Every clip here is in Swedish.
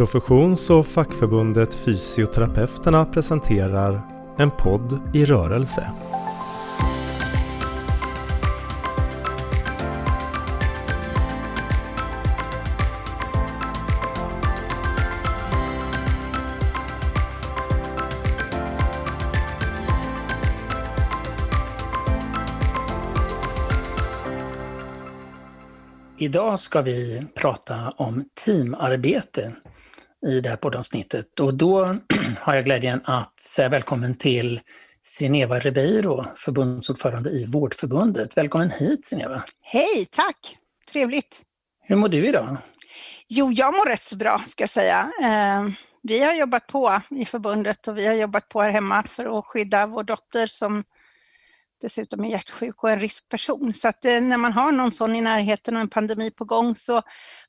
Professions och fackförbundet Fysioterapeuterna presenterar En podd i rörelse. Idag ska vi prata om teamarbete i det här poddavsnittet och då har jag glädjen att säga välkommen till Sineva Ribeiro, förbundsordförande i Vårdförbundet. Välkommen hit Sineva! Hej, tack! Trevligt! Hur mår du idag? Jo, jag mår rätt så bra ska jag säga. Eh, vi har jobbat på i förbundet och vi har jobbat på här hemma för att skydda vår dotter som dessutom är hjärtsjuk och en riskperson. Så att eh, när man har någon sån i närheten och en pandemi på gång så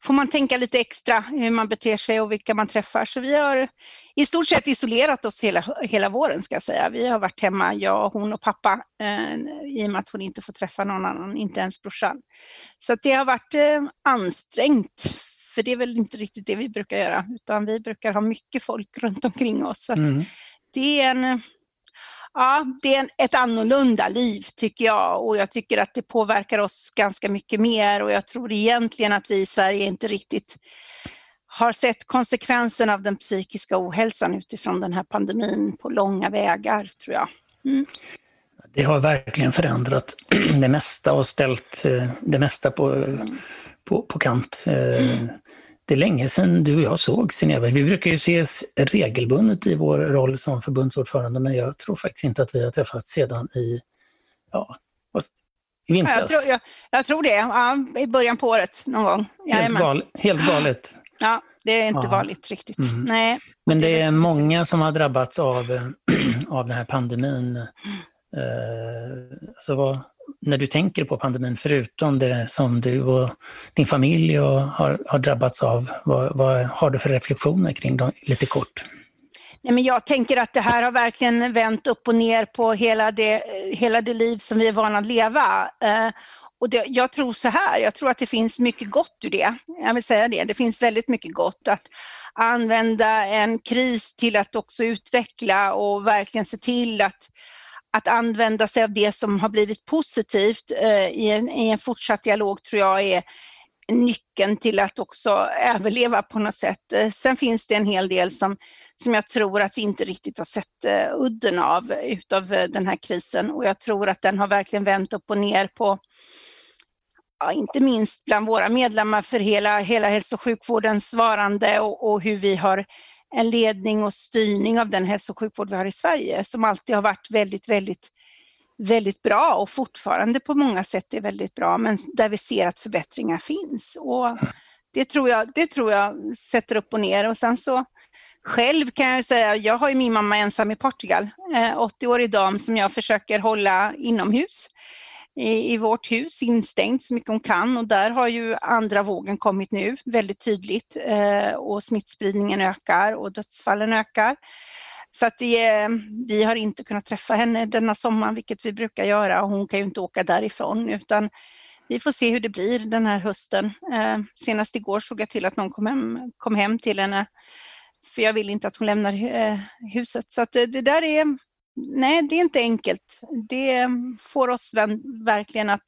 får man tänka lite extra hur man beter sig och vilka man träffar. Så vi har i stort sett isolerat oss hela, hela våren ska jag säga. Vi har varit hemma, jag, hon och pappa, eh, i och med att hon inte får träffa någon annan, inte ens brorsan. Så att det har varit eh, ansträngt för det är väl inte riktigt det vi brukar göra, utan vi brukar ha mycket folk runt omkring oss. Så mm. Det är en ja, det är ett annorlunda liv tycker jag och jag tycker att det påverkar oss ganska mycket mer och jag tror egentligen att vi i Sverige inte riktigt har sett konsekvenserna av den psykiska ohälsan utifrån den här pandemin på långa vägar, tror jag. Mm. Det har verkligen förändrat det mesta och ställt eh, det mesta på, på, på kant. Eh, mm det är länge sedan du och jag såg Sineva. Vi brukar ju ses regelbundet i vår roll som förbundsordförande, men jag tror faktiskt inte att vi har träffats sedan i, ja, i vintras. Jag tror, jag, jag tror det, ja, i början på året någon gång. Helt, gal, helt galet. Ja, det är inte ja. vanligt riktigt. Mm. Nej, men det, det är, många som har drabbats av, av den här pandemin. Mm. Uh, så vad, när du tänker på pandemin, förutom det som du och din familj har, har drabbats av, vad, vad har du för reflektioner kring dem, lite kort? Nej, men jag tänker att det här har verkligen vänt upp och ner på hela det, hela det liv som vi är vana att leva. Eh, och det, jag tror så här, jag tror att det finns mycket gott ur det. Jag vill säga det, det finns väldigt mycket gott att använda en kris till att också utveckla och verkligen se till att att använda sig av det som har blivit positivt eh, i, en, i en fortsatt dialog tror jag är nyckeln till att också överleva på något sätt. Eh, sen finns det en hel del som, som jag tror att vi inte riktigt har sett eh, udden av utav eh, den här krisen och jag tror att den har verkligen vänt upp och ner på, ja, inte minst bland våra medlemmar för hela, hela hälso och sjukvårdens svarande och, och hur vi har en ledning och styrning av den hälso och sjukvård vi har i Sverige som alltid har varit väldigt, väldigt, väldigt bra och fortfarande på många sätt är väldigt bra, men där vi ser att förbättringar finns. Och det tror jag, det tror jag sätter upp och ner och sen så själv kan jag säga, jag har ju min mamma ensam i Portugal, eh, 80-årig i dam som jag försöker hålla inomhus i, i vårt hus instängd så mycket hon kan och där har ju andra vågen kommit nu väldigt tydligt eh, och smittspridningen ökar och dödsfallen ökar. Så att det, vi har inte kunnat träffa henne denna sommar, vilket vi brukar göra och hon kan ju inte åka därifrån utan vi får se hur det blir den här hösten. Eh, senast igår såg jag till att någon kom hem, kom hem till henne för jag vill inte att hon lämnar eh, huset. Så att det, det där är nej, det är inte enkelt. Det får oss verkligen att,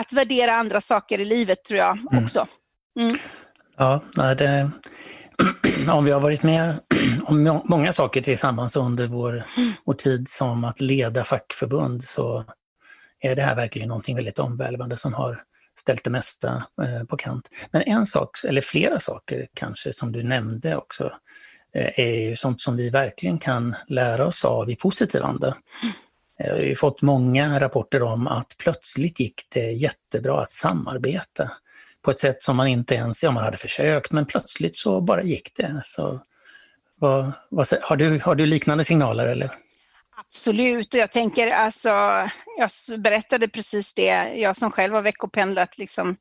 att värdera andra saker i livet, tror jag mm. också. Mm. Ja, det, om vi har varit med om många saker tillsammans under vår, mm. vår tid som att leda fackförbund så är det här verkligen någonting väldigt omvälvande som har ställt det mesta eh, på kant. Men en sak, eller flera saker kanske, som du nämnde också, är ju sånt som vi verkligen kan lära oss av i positiv anda. Jag har ju fått många rapporter om att plötsligt gick det jättebra att samarbeta på ett sätt som man inte ens, ja man hade försökt, men plötsligt så bara gick det. Så, vad, vad, har, du, har du liknande signaler eller? Absolut, och jag tänker alltså, jag berättade precis det, jag som själv har veckopendlat liksom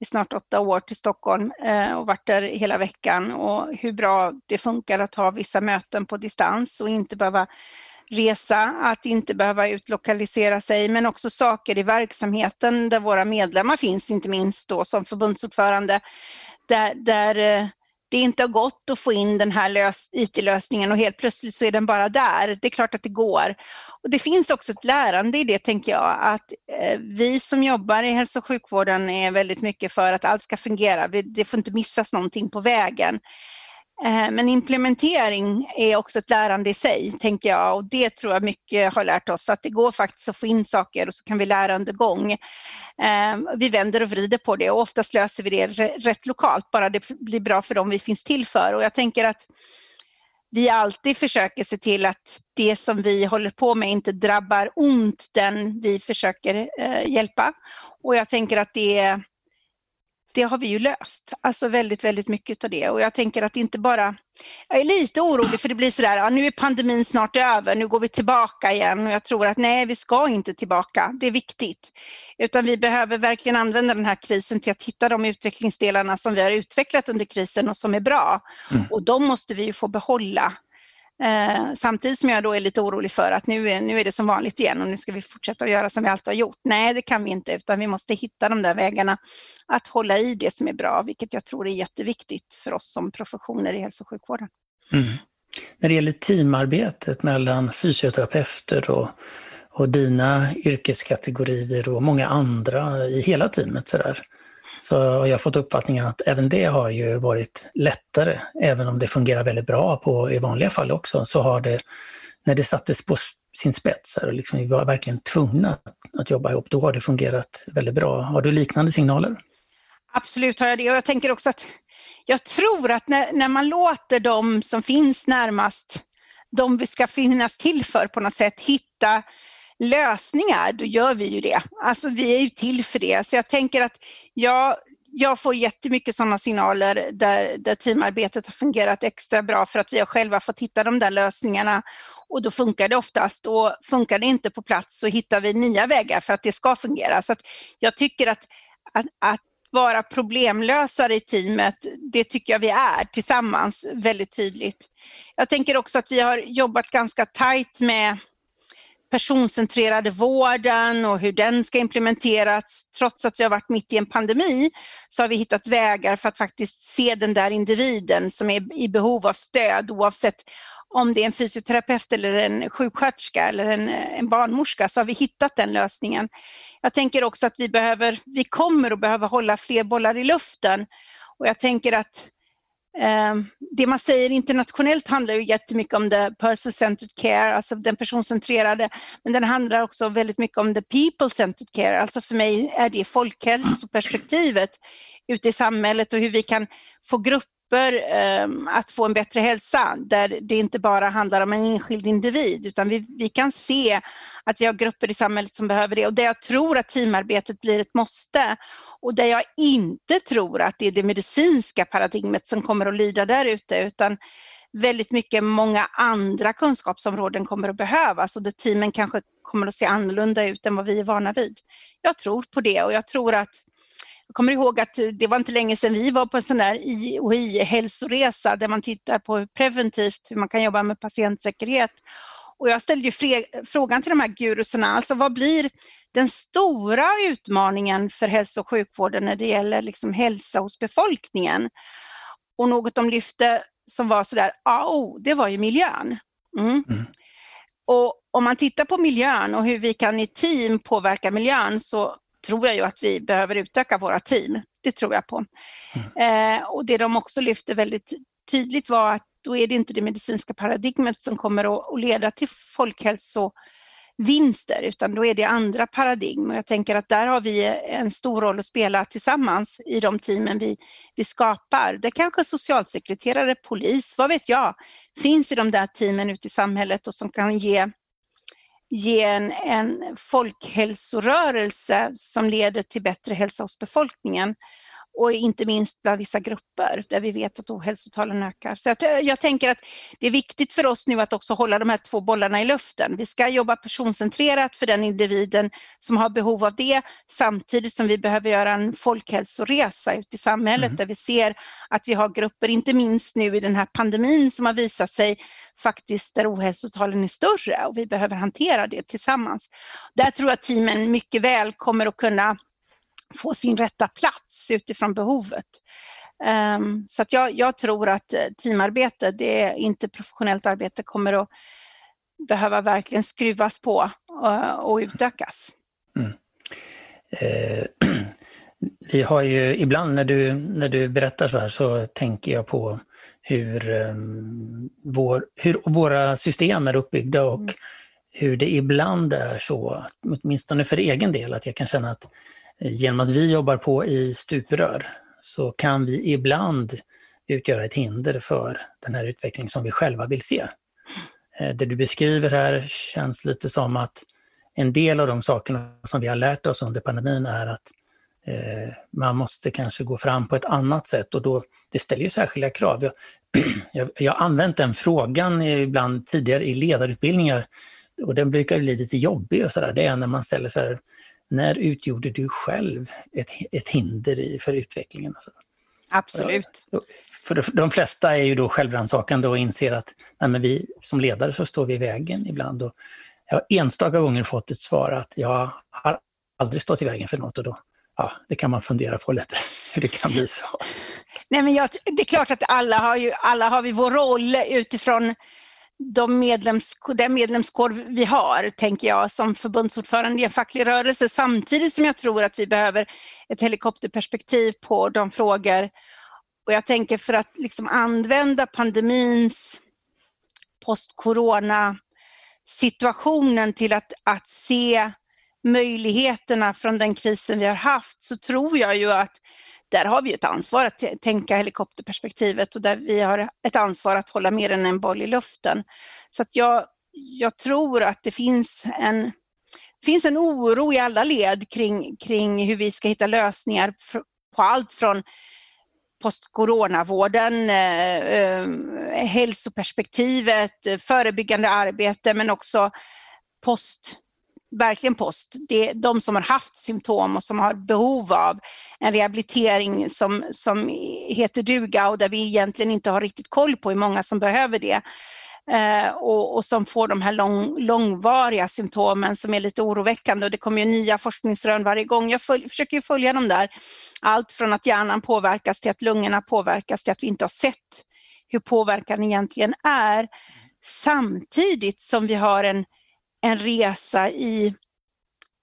i snart åtta år till Stockholm eh, och varit där hela veckan. Och hur bra det funkar att ha vissa möten på distans och inte behöva resa, att inte behöva utlokalisera sig, men också saker i verksamheten där våra medlemmar finns, inte minst då som förbundsordförande, där, där, eh, det inte har gått att få in den här IT-lösningen och helt plötsligt så är den bara där. Det är klart att det går. Och det finns också ett lärande i det, tänker jag, att eh, vi som jobbar i hälso och sjukvården är väldigt mycket för att allt ska fungera. Det får inte missas någonting på vägen. Eh, men implementering är också ett lärande i sig, tänker jag, och det tror jag mycket har lärt oss, att det går faktiskt att få in saker och så kan vi lära under gång. Eh, vi vänder och vrider på det och oftast löser vi det rätt lokalt, bara det blir bra för dem vi finns till för. Och jag tänker att vi alltid försöker se till att det som vi håller på med inte drabbar ont den vi försöker eh, hjälpa. Och jag tänker att det är det har vi ju löst. Alltså väldigt, väldigt mycket av det. Och jag tänker att inte bara... Jag är lite orolig för det blir sådär, ja, nu är pandemin snart över, nu går vi tillbaka igen. Och jag tror att nej, vi ska inte tillbaka. Det är viktigt. Utan vi behöver verkligen använda den här krisen till att hitta de utvecklingsdelarna som vi har utvecklat under krisen och som är bra. Mm. Och de måste vi ju få behålla Eh, samtidigt som jag då är lite orolig för att nu är, nu är det som vanligt igen och nu ska vi fortsätta att göra som vi alltid har gjort. Nej, det kan vi inte, utan vi måste hitta de där vägarna att hålla i det som är bra, vilket jag tror är jätteviktigt för oss som professioner i hälso och sjukvården. Mm. När det gäller teamarbetet mellan fysioterapeuter och, och dina yrkeskategorier och många andra i hela teamet, så där, så har jag fått uppfattningen att även det har ju varit lättare, även om det fungerar väldigt bra på, i vanliga fall också, så har det, när det sattes på sin spets och liksom vi var verkligen tvungna att, att jobba ihop, då har det fungerat väldigt bra. Har du liknande signaler? Absolut har jag det och jag tänker också att jag tror att när, när man låter de som finns närmast, de vi ska finnas till för på något sätt, hitta lösningar, då gör vi ju det. Alltså vi är ju till för det. Så jag tänker att jag, jag får jättemycket sådana signaler där, där teamarbetet har fungerat extra bra för att vi har själva fått hitta de där lösningarna och då funkar det oftast. Och funkar det inte på plats så hittar vi nya vägar för att det ska fungera. Så jag tycker att, att, att vara problemlösare i teamet, det tycker jag vi är tillsammans väldigt tydligt. Jag tänker också att vi har jobbat ganska tajt med personcentrerade vården och hur den ska implementeras. Trots att vi har varit mitt i en pandemi så har vi hittat vägar för att faktiskt se den där individen som är i behov av stöd oavsett om det är en fysioterapeut eller en sjuksköterska eller en, en barnmorska så har vi hittat den lösningen. Jag tänker också att vi, behöver, vi kommer att behöva hålla fler bollar i luften och jag tänker att Ehm, det man säger internationellt handlar ju jättemycket om the person-centered care, alltså den personcentrerade, men den handlar också väldigt mycket om the people-centered care. Alltså för mig är det folkhälsoperspektivet ute i samhället och hur vi kan få grupper grupper ehm, att få en bättre hälsa där det inte bara handlar om en enskild individ utan vi, vi kan se att vi har grupper i samhället som behöver det och där jag tror att teamarbetet blir ett måste och där jag inte tror att det är det medicinska paradigmet som kommer att lyda där ute utan väldigt mycket många andra kunskapsområden kommer att behövas och där teamen kanske kommer att se annorlunda ut än vad vi är vana vid. Jag tror på det och jag tror att jag kommer ihåg att det var inte länge sedan vi var på en sån där IOI-hälsoresa där man tittar på preventivt hur man kan jobba med patientsäkerhet och jag ställde ju frågan till de här gurusarna, alltså vad blir den stora utmaningen för hälso och sjukvården när det gäller liksom hälsa hos befolkningen? Och något de lyfte som var sådär, ja, oh, det var ju miljön. Mm. Mm. Och om man tittar på miljön och hur vi kan i team påverka miljön så tror jag ju att vi behöver utöka våra team. Det tror jag på. Mm. Eh, och det de också lyfte väldigt tydligt var att då är det inte det medicinska paradigmet som kommer att leda till folkhälsovinster utan då är det andra paradigm. Och jag tänker att där har vi en stor roll att spela tillsammans i de teamen vi, vi skapar. Det kanske socialsekreterare, polis, vad vet jag, finns i de där teamen ute i samhället och som kan ge ge en, en folkhälsorörelse som leder till bättre hälsa hos befolkningen och inte minst bland vissa grupper där vi vet att ohälsotalen ökar. Så eh, jag tänker att det är viktigt för oss nu att också hålla de här två bollarna i luften. Vi ska jobba personcentrerat för den individen som har behov av det samtidigt som vi behöver göra en folkhälsoresa ut i samhället mm. där vi ser att vi har grupper, inte minst nu i den här pandemin som har visat sig faktiskt där ohälsotalen är större och vi behöver hantera det tillsammans. Där tror jag att teamen mycket väl kommer att kunna få sin rätta plats utifrån behovet. Um, så att jag, jag, tror att eh, teamarbete, det är inte professionellt arbete, kommer att behöva verkligen skruvas på och, och utökas. Mm. Eh, vi har ju ibland när du, när du berättar så här så tänker jag på hur, um, vår, hur våra system är uppbyggda och mm. hur det ibland är så, åtminstone för egen del, att jag kan känna att eh, Eh, genom att vi jobbar på i stuprör så kan vi ibland utgöra ett hinder för den här utvecklingen som vi själva vill se. Eh, det du beskriver här känns lite som att en del av de sakerna som vi har lärt oss under pandemin är att eh, man måste kanske gå fram på ett annat sätt och då, det ställer ju särskilda krav. Jag, jag, jag har använt den frågan ibland tidigare i ledarutbildningar och den brukar bli lite jobbig och sådär. Det är när man ställer så här, när utgjorde du själv ett, ett hinder för utvecklingen? Absolut. För de flesta är ju då självrannsakande och inser att nej, vi som ledare så står vi i vägen ibland. Och jag har enstaka gånger fått ett svar att jag har aldrig stått i vägen för något och då ja, det kan man fundera på lite, hur det kan bli så. Nej, men jag, det är klart att alla har, ju, alla har vi vår roll utifrån de medlems, den medlemskår vi har, tänker jag, som förbundsordförande i en facklig rörelse, samtidigt som jag tror att vi behöver ett helikopterperspektiv på de frågor. Och jag tänker för att liksom använda pandemins post-corona situationen till att, att se möjligheterna från den krisen vi har haft så tror jag ju att där har vi ett ansvar att tänka helikopterperspektivet och där vi har ett ansvar att hålla mer än en boll i luften. Så att jag, jag tror att det finns en, finns en oro i alla led kring, kring hur vi ska hitta lösningar på allt från postcoronavården, eh, eh, hälsoperspektivet, förebyggande arbete men också post verkligen post. Det är de som har haft symptom och som har behov av en rehabilitering som, som heter duga och där vi egentligen inte har riktigt koll på hur många som behöver det. Eh, och, och, som får de här lång, långvariga symptomen som är lite oroväckande och det kommer ju nya forskningsrön varje gång. Jag följ, försöker följa dem där. Allt från att hjärnan påverkas till att lungorna påverkas till att vi inte har sett hur påverkan egentligen är. Samtidigt som vi har en en resa i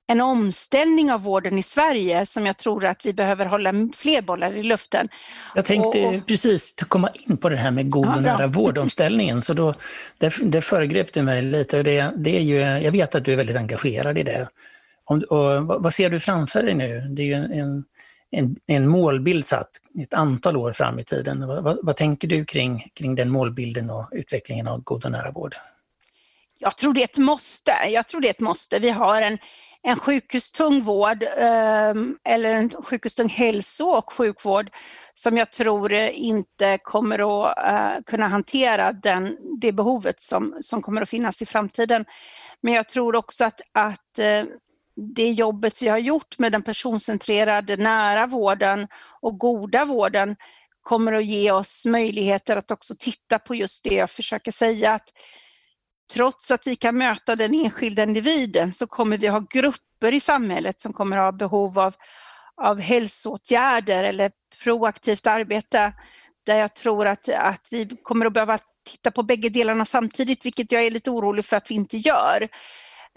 en omställning av vården i Sverige som jag tror att vi behöver hålla fler bollar i luften. Jag tänkte och, precis komma in på det här med god och nära vårdomställningen, så då, det, det föregrep du mig lite. Och det, det är ju, jag vet att du är väldigt engagerad i det. Om, och vad ser du framför dig nu? Det är ju en, en, en målbild satt ett antal år fram i tiden. Vad, vad, vad tänker du kring, kring den målbilden och utvecklingen av god och nära vård? Jag tror det är ett måste. Jag tror det är ett måste. Vi har en, en sjukhustung vård ehm, eller en sjukhustung hälso och sjukvård som jag tror inte kommer att eh, kunna hantera den, det behovet som, som kommer att finnas i framtiden. Men jag tror också att, att eh, det jobbet vi har gjort med den personcentrerade nära vården och goda vården kommer att ge oss möjligheter att också titta på just det jag försöker säga, att trots att vi kan möta den enskilda individen så kommer vi ha grupper i samhället som kommer ha behov av, av hälsoåtgärder eller proaktivt arbete där jag tror att, att vi kommer att behöva titta på bägge delarna samtidigt, vilket jag är lite orolig för att vi inte gör.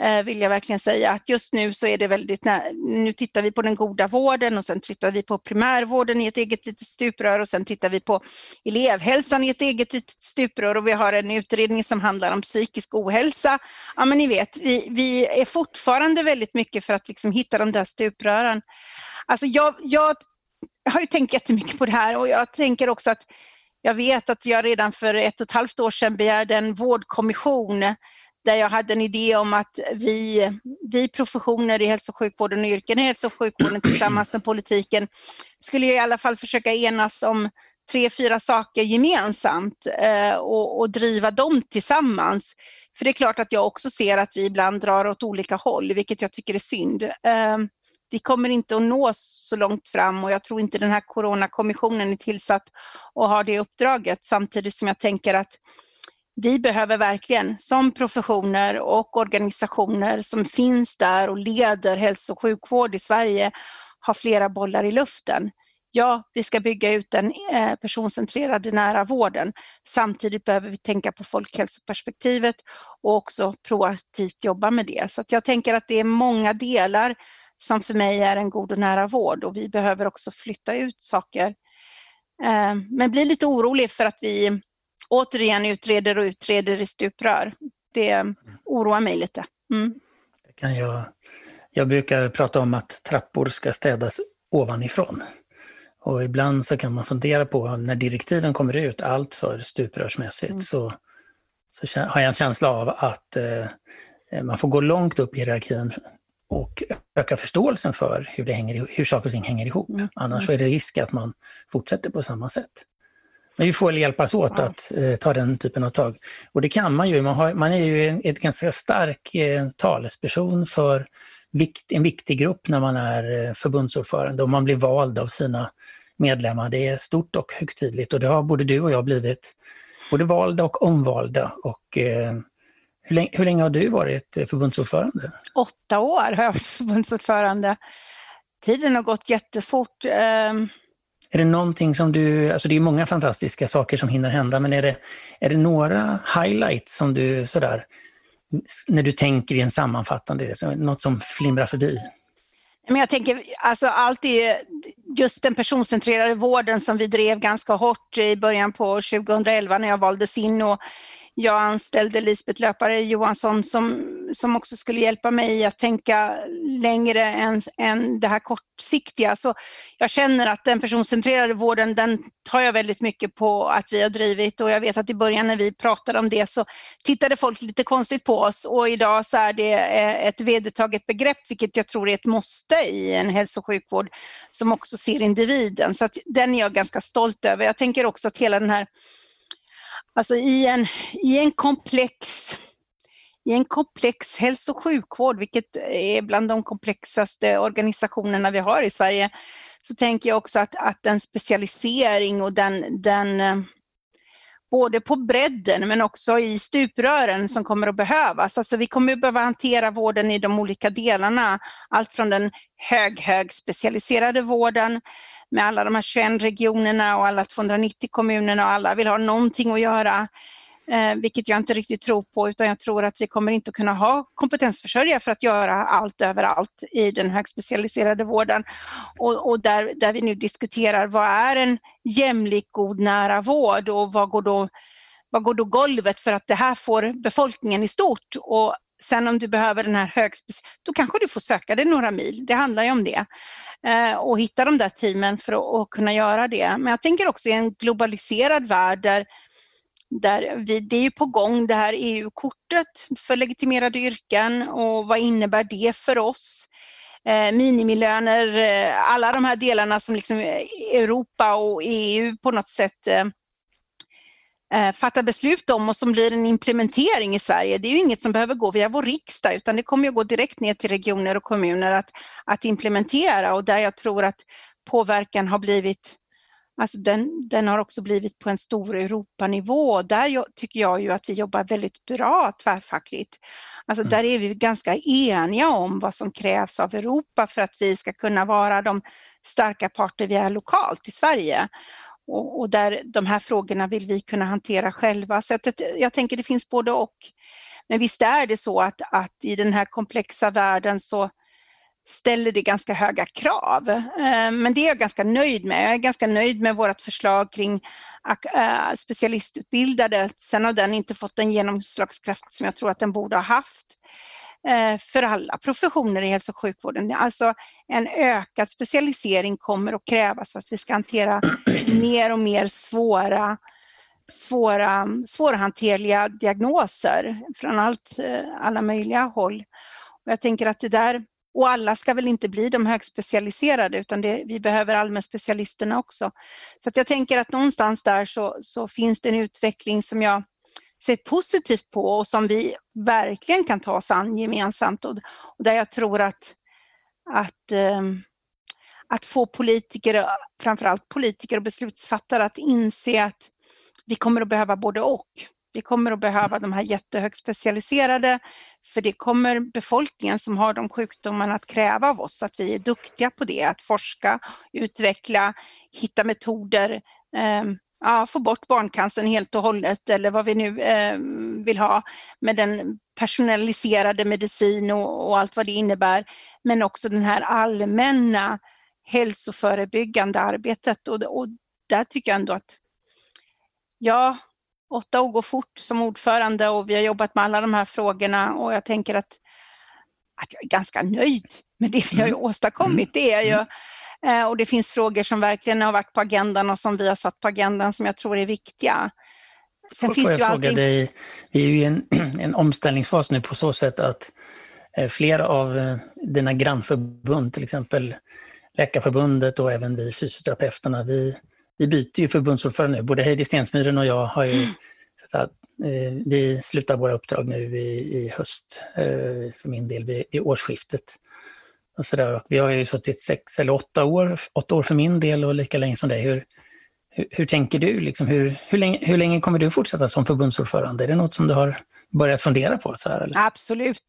Eh, vill jag verkligen säga. Att just nu så är det väldigt, nu tittar vi på den goda vården och sen tittar vi på primärvården i ett eget litet stuprör och sen tittar vi på elevhälsan i ett eget litet stuprör och vi har en utredning som handlar om psykisk ohälsa. Ja men ni vet, vi, vi är fortfarande väldigt mycket för att liksom hitta de där stuprören. Alltså jag, jag har ju tänkt jättemycket på det här och jag tänker också att jag vet att jag redan för ett och ett halvt år sedan begärde en vårdkommission där jag hade en idé om att vi, vi professioner i hälso och sjukvården och yrken i hälso och sjukvården tillsammans med politiken skulle i alla fall försöka enas om tre, fyra saker gemensamt eh, och, och, driva dem tillsammans. För det är klart att jag också ser att vi ibland drar åt olika håll, vilket jag tycker är synd. Eh, vi kommer inte att nå så långt fram och jag tror inte den här coronakommissionen är tillsatt och har det uppdraget samtidigt som jag tänker att vi behöver verkligen som professioner och organisationer som finns där och leder hälso och sjukvård i Sverige ha flera bollar i luften. ja, vi ska bygga ut den eh, personcentrerade nära vården. Samtidigt behöver vi tänka på folkhälsoperspektivet och också proaktivt jobba med det. Så jag tänker att det är många delar som för mig är en god och nära vård och vi behöver också flytta ut saker. Eh, men blir lite orolig för att vi återigen utreder och utreder i stuprör. Det oroar mig lite. Mm. Det kan jag, jag brukar prata om att trappor ska städas ovanifrån. Och ibland så kan man fundera på när direktiven kommer ut allt för stuprörsmässigt mm. så, så har jag en känsla av att eh, man får gå långt upp i hierarkin och öka förståelsen för hur, det hänger, hur saker och ting hänger ihop. Mm. Annars mm. är det risk att man fortsätter på samma sätt. Men vi får hjälpas åt ja. att eh, ta den typen av tag. Och det kan man ju. Man, har, man är ju en ganska stark eh, talesperson för vikt, en viktig grupp när man är eh, förbundsordförande och man blir vald av sina medlemmar. Det är stort och högtidligt och det har både du och jag blivit både valda och omvalda. Och, eh, hur, länge, hur länge har du varit eh, förbundsordförande? Åtta år har jag varit förbundsordförande. Tiden har gått jättefort. Um... Är det någonting som du, alltså det är många fantastiska saker som hinner hända, men är det, är det några highlights som du sådär, när du tänker i en sammanfattande, något som flimrar förbi? Men jag tänker, alltså allt är just den personcentrerade vården som vi drev ganska hårt i början på 2011 när jag valdes in och jag anställde Lisbeth Löpare Johansson som, som också skulle hjälpa mig att tänka längre än, än det här kortsiktiga. Så jag känner att den personcentrerade vården, den tar jag väldigt mycket på att vi har drivit och jag vet att i början när vi pratade om det så tittade folk lite konstigt på oss och idag så är det eh, ett vedertaget begrepp, vilket jag tror är ett måste i en hälso och sjukvård som också ser individen. Så att den är jag ganska stolt över. Jag tänker också att hela den här Alltså i en, i en komplex i en komplex hälso och sjukvård, vilket är bland de komplexaste organisationerna vi har i Sverige, så tänker jag också att, att den specialisering och den, den eh, både på bredden men också i stuprören som kommer att behövas. Alltså vi kommer att behöva hantera vården i de olika delarna. Allt från den hög, hög specialiserade vården med alla de här 21 regionerna och alla 290 kommunerna och alla vill ha någonting att göra. Eh, vilket jag inte riktigt tror på utan jag tror att vi kommer inte att kunna ha kompetensförsörjare för att göra allt överallt i den högspecialiserade vården. Och, och där, där vi nu diskuterar vad är en jämlik, god, nära vård och vad går då vad går då golvet för att det här får befolkningen i stort och Sen om du behöver den här högspec... då kanske du får söka dig några mil. Det handlar ju om det. Eh, och hitta de där teamen för att, kunna göra det. Men jag tänker också i en globaliserad värld där, där vi, det är ju på gång det här EU-kortet för legitimerade yrken och vad innebär det för oss? Eh, minimilöner, eh, alla de här delarna som liksom eh, Europa och EU på något sätt eh, eh, eh, fatta beslut om och som blir en implementering i Sverige. Det är ju inget som behöver gå via vår riksdag utan det kommer att gå direkt ner till regioner och kommuner att, att implementera och där jag tror att påverkan har blivit Alltså den, den har också blivit på en stor Europanivå. Där jag, tycker jag ju att vi jobbar väldigt bra tvärfackligt. Alltså mm. där är vi ganska eniga om vad som krävs av Europa för att vi ska kunna vara de starka parter vi är lokalt i Sverige. Och, och, där de här frågorna vill vi kunna hantera själva. Så att, jag tänker det finns både och. Men visst är det så att, att i den här komplexa världen så ställer det ganska höga krav. Eh, men det är jag ganska nöjd med. Jag är ganska nöjd med vårt förslag kring eh, specialistutbildade. Sen har den inte fått den genomslagskraft som jag tror att den borde ha haft. Eh, för alla professioner i hälso och sjukvården. Alltså en ökad specialisering kommer att krävas för att vi ska hantera mer och mer svåra, svåra, svårhanterliga diagnoser från allt, eh, alla möjliga håll. Och jag tänker att det där, och alla ska väl inte bli de högspecialiserade utan det, vi behöver allmänspecialisterna också. Så att jag tänker att någonstans där så, så finns det en utveckling som jag ser positivt på och som vi verkligen kan ta oss an gemensamt och, och där jag tror att, att, eh, att få politiker, framförallt politiker och beslutsfattare att inse att vi kommer att behöva både och. Vi kommer att behöva de här jättehögspecialiserade, för det kommer befolkningen som har de sjukdomarna att kräva av oss, att vi är duktiga på det, att forska, utveckla, hitta metoder, eh, ja, få bort barncancern helt och hållet eller vad vi nu eh, vill ha med den personaliserade medicin och, och, allt vad det innebär. Men också den här allmänna hälsoförebyggande arbetet och, och där tycker jag ändå att ja, åtta år går fort som ordförande och vi har jobbat med alla de här frågorna och jag tänker att, att jag är ganska nöjd med det vi har mm. åstadkommit. Det är eh, och det finns frågor som verkligen har varit på agendan och som vi har satt på agendan som jag tror är viktiga. Sen Får finns jag det fråga alltid... dig, vi är ju i en, en omställningsfas nu på så sätt att eh, flera av eh, dina grannförbund, till exempel Läkarförbundet och även vi fysioterapeuterna, vi vi byter ju förbundsordförande nu. Både Heidi Stensmyren och jag har ju mm. att, eh, vi slutar våra uppdrag nu i, i höst, eh, för min del, vid, vid årsskiftet. Och så där. Vi har ju suttit sex eller åtta år, åtta år för min del och lika länge som dig. Hur, hur, hur tänker du? Liksom, hur, hur, länge, hur länge kommer du fortsätta som förbundsordförande? Är det något som du har börjat fundera på? Så här, eller? Absolut,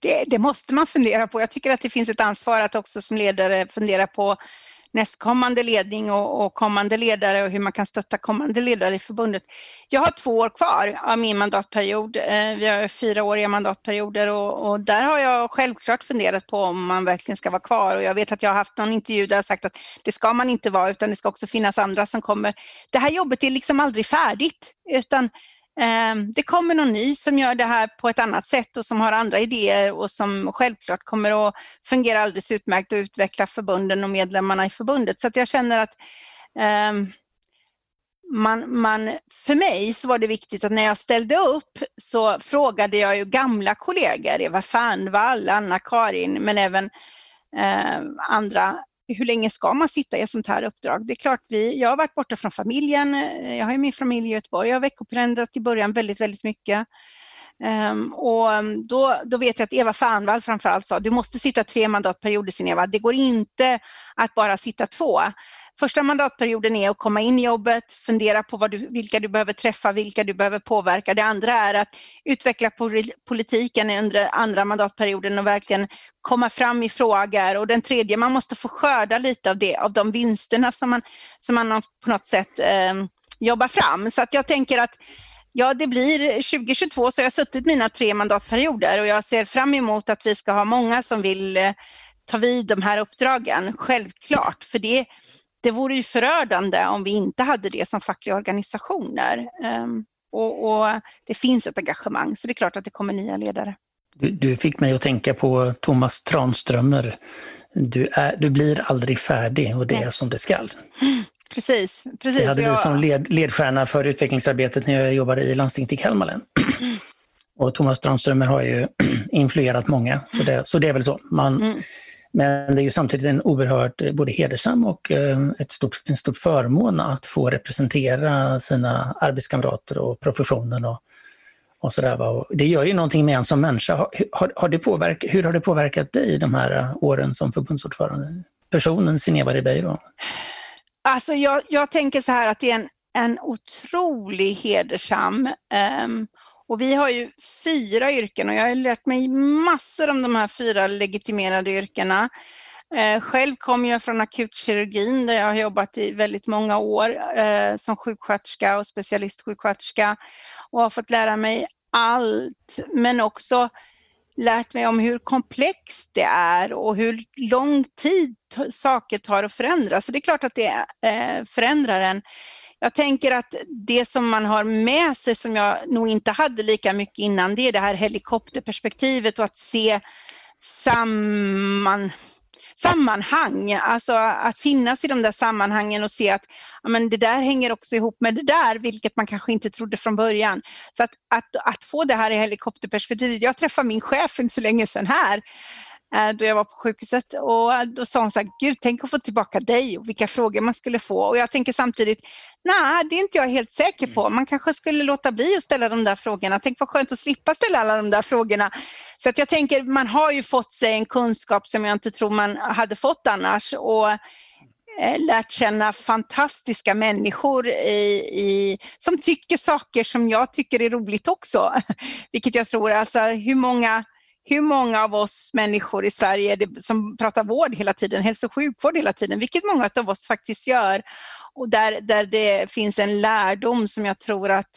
det, det, måste man fundera på. Jag tycker att det finns ett ansvar att också som ledare fundera på nästkommande ledning och, och, kommande ledare och hur man kan stötta kommande ledare i förbundet. Jag har två år kvar av min mandatperiod. Eh, vi har fyraåriga mandatperioder och, och, där har jag självklart funderat på om man verkligen ska vara kvar och jag vet att jag har haft någon intervju där jag sagt att det ska man inte vara utan det ska också finnas andra som kommer. Det här jobbet är liksom aldrig färdigt utan Ehm, det kommer någon ny som gör det här på ett annat sätt och som har andra idéer och som självklart kommer att fungera alldeles utmärkt och utveckla förbunden och medlemmarna i förbundet. Så att jag känner att ehm, man, man, för mig så var det viktigt att när jag ställde upp så frågade jag ju gamla kollegor, Eva Fernvall, Anna-Karin, men även eh, andra hur länge ska man sitta i ett sånt här uppdrag? Det är klart, vi, jag har varit borta från familjen, eh, jag har ju min familj i Göteborg, jag har veckopendlat i början väldigt, väldigt mycket. Um, och mm, då, då vet jag att Eva Fanvall framförallt sa, du måste sitta tre mandatperioder sin Eva, det går inte att bara sitta två. Första mandatperioden är att komma in i jobbet, fundera på du, vilka du behöver träffa, vilka du behöver påverka. Det andra är att utveckla politiken under andra mandatperioden och verkligen komma fram i frågor. Och den tredje, man måste få skörda lite av det, av de vinsterna som man, som man på något sätt eh, jobbar fram. Så att jag tänker att Ja, det blir 2022 så jag har suttit mina tre mandatperioder och jag ser fram emot att vi ska ha många som vill eh, ta vid de här uppdragen, självklart. För det, det vore ju förödande om vi inte hade det som fackliga organisationer. Um, och, och, det finns ett engagemang, så det är klart att det kommer nya ledare. Du, du fick mig att tänka på Thomas Tranströmer. Du, är, du blir aldrig färdig och det är som det skall. Precis. precis. Det hade jag... du som led, ledstjärna för utvecklingsarbetet när jag jobbade i landstinget i Kalmar län. Och Thomas Tranströmer har ju influerat många, så det, så det är väl så. Man, mm. Men det är ju samtidigt en oerhört eh, både hedersam och eh, ett stort, en stor förmån att få representera sina arbetskamrater och professionen och, och sådär. Det gör ju någonting med en som människa. Har, har, har det påverk, hur har det påverkat dig de här eh, åren som förbundsordförande? Personen Sineva Ribeiro? Alltså jag, jag tänker så här att det är en, en otrolig hedersam um, och vi har ju fyra yrken och jag har lärt mig massor om de här fyra legitimerade yrkena. Eh, själv kommer jag från akutkirurgin där jag har jobbat i väldigt många år eh, som sjuksköterska och specialistsjuksköterska och har fått lära mig allt men också lärt mig om hur komplext det är och hur lång tid saker tar att förändras. Så det är klart att det eh, förändrar en. Jag tänker att det som man har med sig som jag nog inte hade lika mycket innan, det är det här helikopterperspektivet och att se samman, sammanhang, alltså att finnas i de där sammanhangen och se att ja, men det där hänger också ihop med det där, vilket man kanske inte trodde från början. Så att, att, att få det här i helikopterperspektivet, jag träffade min chef för inte så länge sedan här då jag var på sjukhuset och då sa hon så här, gud tänk att få tillbaka dig och vilka frågor man skulle få. Och jag tänker samtidigt, nej det är inte jag helt säker på. Man kanske skulle låta bli att ställa de där frågorna. Tänk vad skönt att slippa ställa alla de där frågorna. Så att jag tänker, man har ju fått sig en kunskap som jag inte tror man hade fått annars. Och eh, lärt känna fantastiska människor i, i, som tycker saker som jag tycker är roligt också. Vilket jag tror, alltså hur många hur många av oss människor i Sverige är det som pratar vård hela tiden, hälso och sjukvård hela tiden, vilket många av oss faktiskt gör. Och där, där det finns en lärdom som jag tror att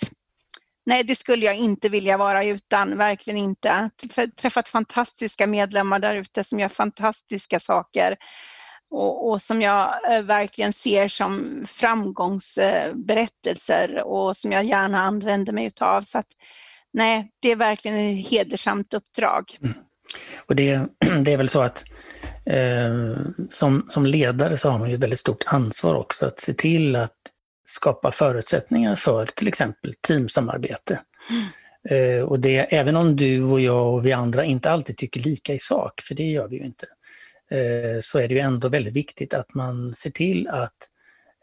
Nej, det skulle jag inte vilja vara utan, verkligen inte. Jag Träffat fantastiska medlemmar där ute som gör fantastiska saker och, och, som jag eh, verkligen ser som framgångsberättelser och som jag gärna använder mig utav. Så att, nej, det är verkligen ett hedersamt uppdrag. Mm. Och det, det, är väl så att eh, som, som ledare så har man ju ett väldigt stort ansvar också att se till att skapa förutsättningar för till exempel teamsamarbete. Mm. Eh, och det, även om du och jag och vi andra inte alltid tycker lika i sak, för det gör vi ju inte, eh, så är det ju ändå väldigt viktigt att man ser till att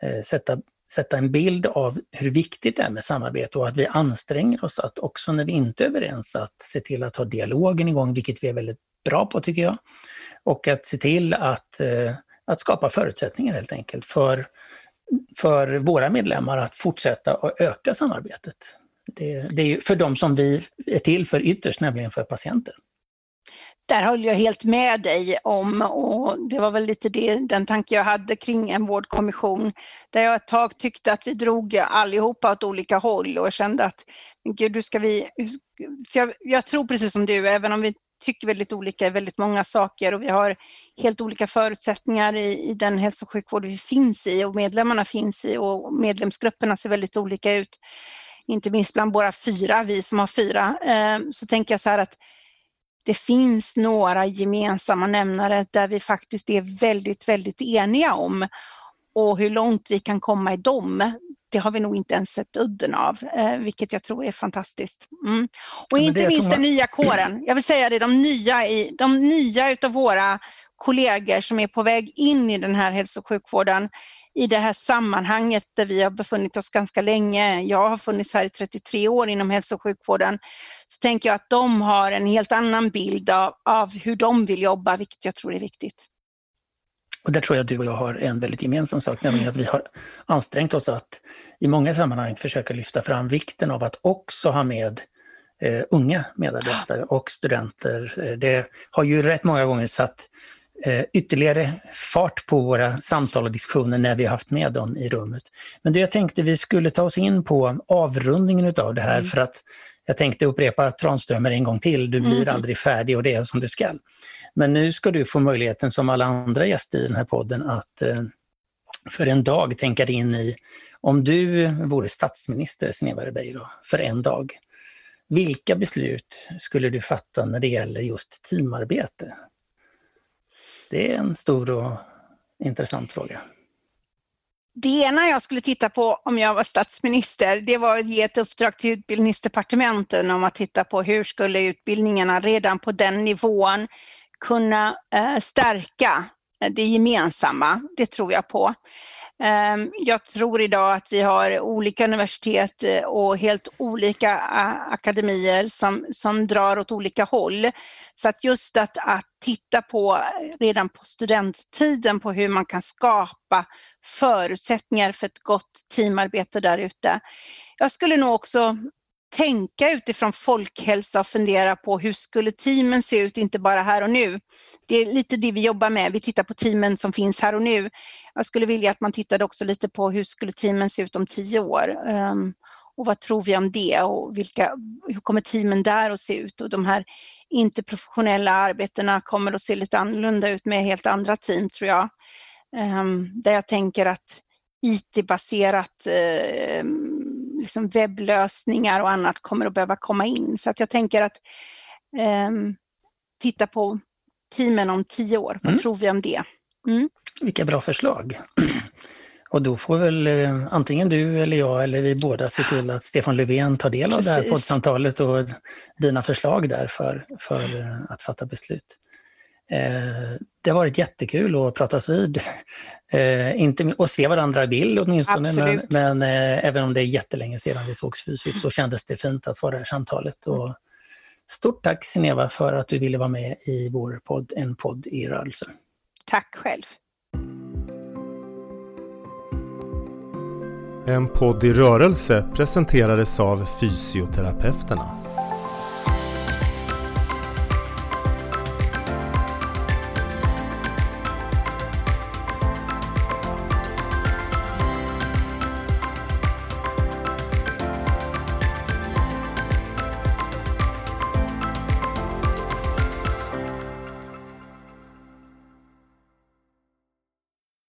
eh, sätta, sätta en bild av hur viktigt det är med samarbete och att vi anstränger oss att också när vi inte är överens att se till att ha dialogen igång, vilket vi är väldigt bra på tycker jag. Och att se till att, eh, att skapa förutsättningar helt enkelt för för våra medlemmar att fortsätta och öka samarbetet. Det, det är för de som vi är till för ytterst, nämligen för patienter. Där höll jag helt med dig om och det var väl lite det, den tanke jag hade kring en vårdkommission. Där jag ett tag tyckte att vi drog allihopa åt olika håll och kände att gud, hur ska vi... För jag, jag tror precis som du, även om vi tycker väldigt olika i väldigt många saker och vi har helt olika förutsättningar i, i den hälso och sjukvård vi finns i och medlemmarna finns i och medlemsgrupperna ser väldigt olika ut. Inte minst bland våra fyra, vi som har fyra, eh, så tänker jag så här att det finns några gemensamma nämnare där vi faktiskt är väldigt, väldigt eniga om och hur långt vi kan komma i dem, det har vi nog inte ens sett udden av, eh, vilket jag tror är fantastiskt. Mm. Och inte minst den nya kåren. Jag vill säga det, de nya, i, de nya utav våra kollegor som är på väg in i den här hälso och sjukvården i det här sammanhanget där vi har befunnit oss ganska länge. Jag har funnits här i 33 år inom hälso och sjukvården. Så tänker jag att de har en helt annan bild av, av hur de vill jobba, vilket jag tror är viktigt. Och där tror jag att du och jag har en väldigt gemensam sak, nämligen mm. att vi har ansträngt oss att i många sammanhang försöka lyfta fram vikten av att också ha med eh, unga medarbetare och studenter. Eh, det har ju rätt många gånger satt ytterligare fart på våra samtal och diskussioner när vi har haft med dem i rummet. Men det jag tänkte vi skulle ta oss in på avrundningen utav det här mm. för att jag tänkte upprepa Tranströmer en gång till, du blir mm. aldrig färdig och det är som du skall. Men nu ska du få möjligheten som alla andra gäster i den här podden att eh, för en dag tänka dig in i, om du vore statsminister, Sneva Ribeiro, för en dag, vilka beslut skulle du fatta när det gäller just teamarbete? Det är en stor och intressant fråga. Det ena jag skulle titta på om jag var statsminister, det var att ge ett uppdrag till utbildningsdepartementen om att titta på hur skulle utbildningarna redan på den nivån kunna eh, stärka det gemensamma. Det tror jag på. Ehm, jag tror idag att vi har olika universitet eh, och helt olika akademier som, som drar åt olika håll. Så att just att, att titta på eh, redan på studenttiden på hur man kan skapa förutsättningar för ett gott teamarbete där ute. Jag skulle nog också tänka utifrån folkhälsa och fundera på hur skulle teamen se ut, inte bara här och nu. Det är lite det vi jobbar med. Vi tittar på teamen som finns här och nu. Jag skulle vilja att man tittade också lite på hur skulle teamen se ut om tio år? Um, och vad tror vi om det och vilka, hur kommer teamen där att se ut? Och de här interprofessionella arbetena kommer att se lite annorlunda ut med helt andra team tror jag. Um, där jag tänker att IT-baserat ehm, liksom webblösningar och annat kommer att behöva komma in. Så att jag tänker att eh, titta på teamen om tio år. Vad mm. tror vi om det? Mm. Vilka bra förslag. Och då får väl eh, antingen du eller jag eller vi båda se till att Stefan Löfven tar del av Precis. det här poddsamtalet och dina förslag där för, för att fatta beslut. Eh, det har varit jättekul att pratas vid. Eh, inte, och se varandra i bild åtminstone, Absolut. men, men eh, även om det är jättelänge sedan vi sågs fysiskt så kändes det fint att få det här samtalet. Och stort tack Sineva för att du ville vara med i vår podd En podd i rörelse. Tack själv. En podd i rörelse presenterades av Fysioterapeuterna.